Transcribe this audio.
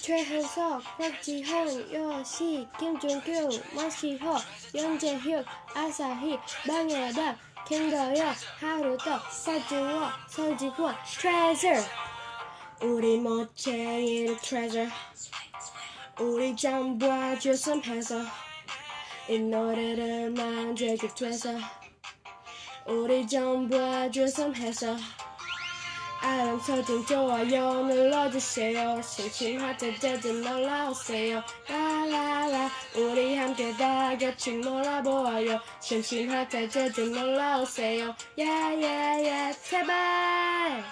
최현석, 박지훈, 요시, 김준규, 마시호, 윤재혁, 아사히, 방해덕, 김도영, 하루토, 서주호, 서지권, 트레저 우리 멋쟁이를 트레저 우리 잠과 주선해서 이 노래를 만들기 위해서 우리 전부 주선해서 알람 설정 좋아요 눌러주세요. 심심할 때든 놀러오세요. 라라라. 우리 함께 다 같이 놀아보아요. 심심할 때든 놀러오세요. 야야야 제발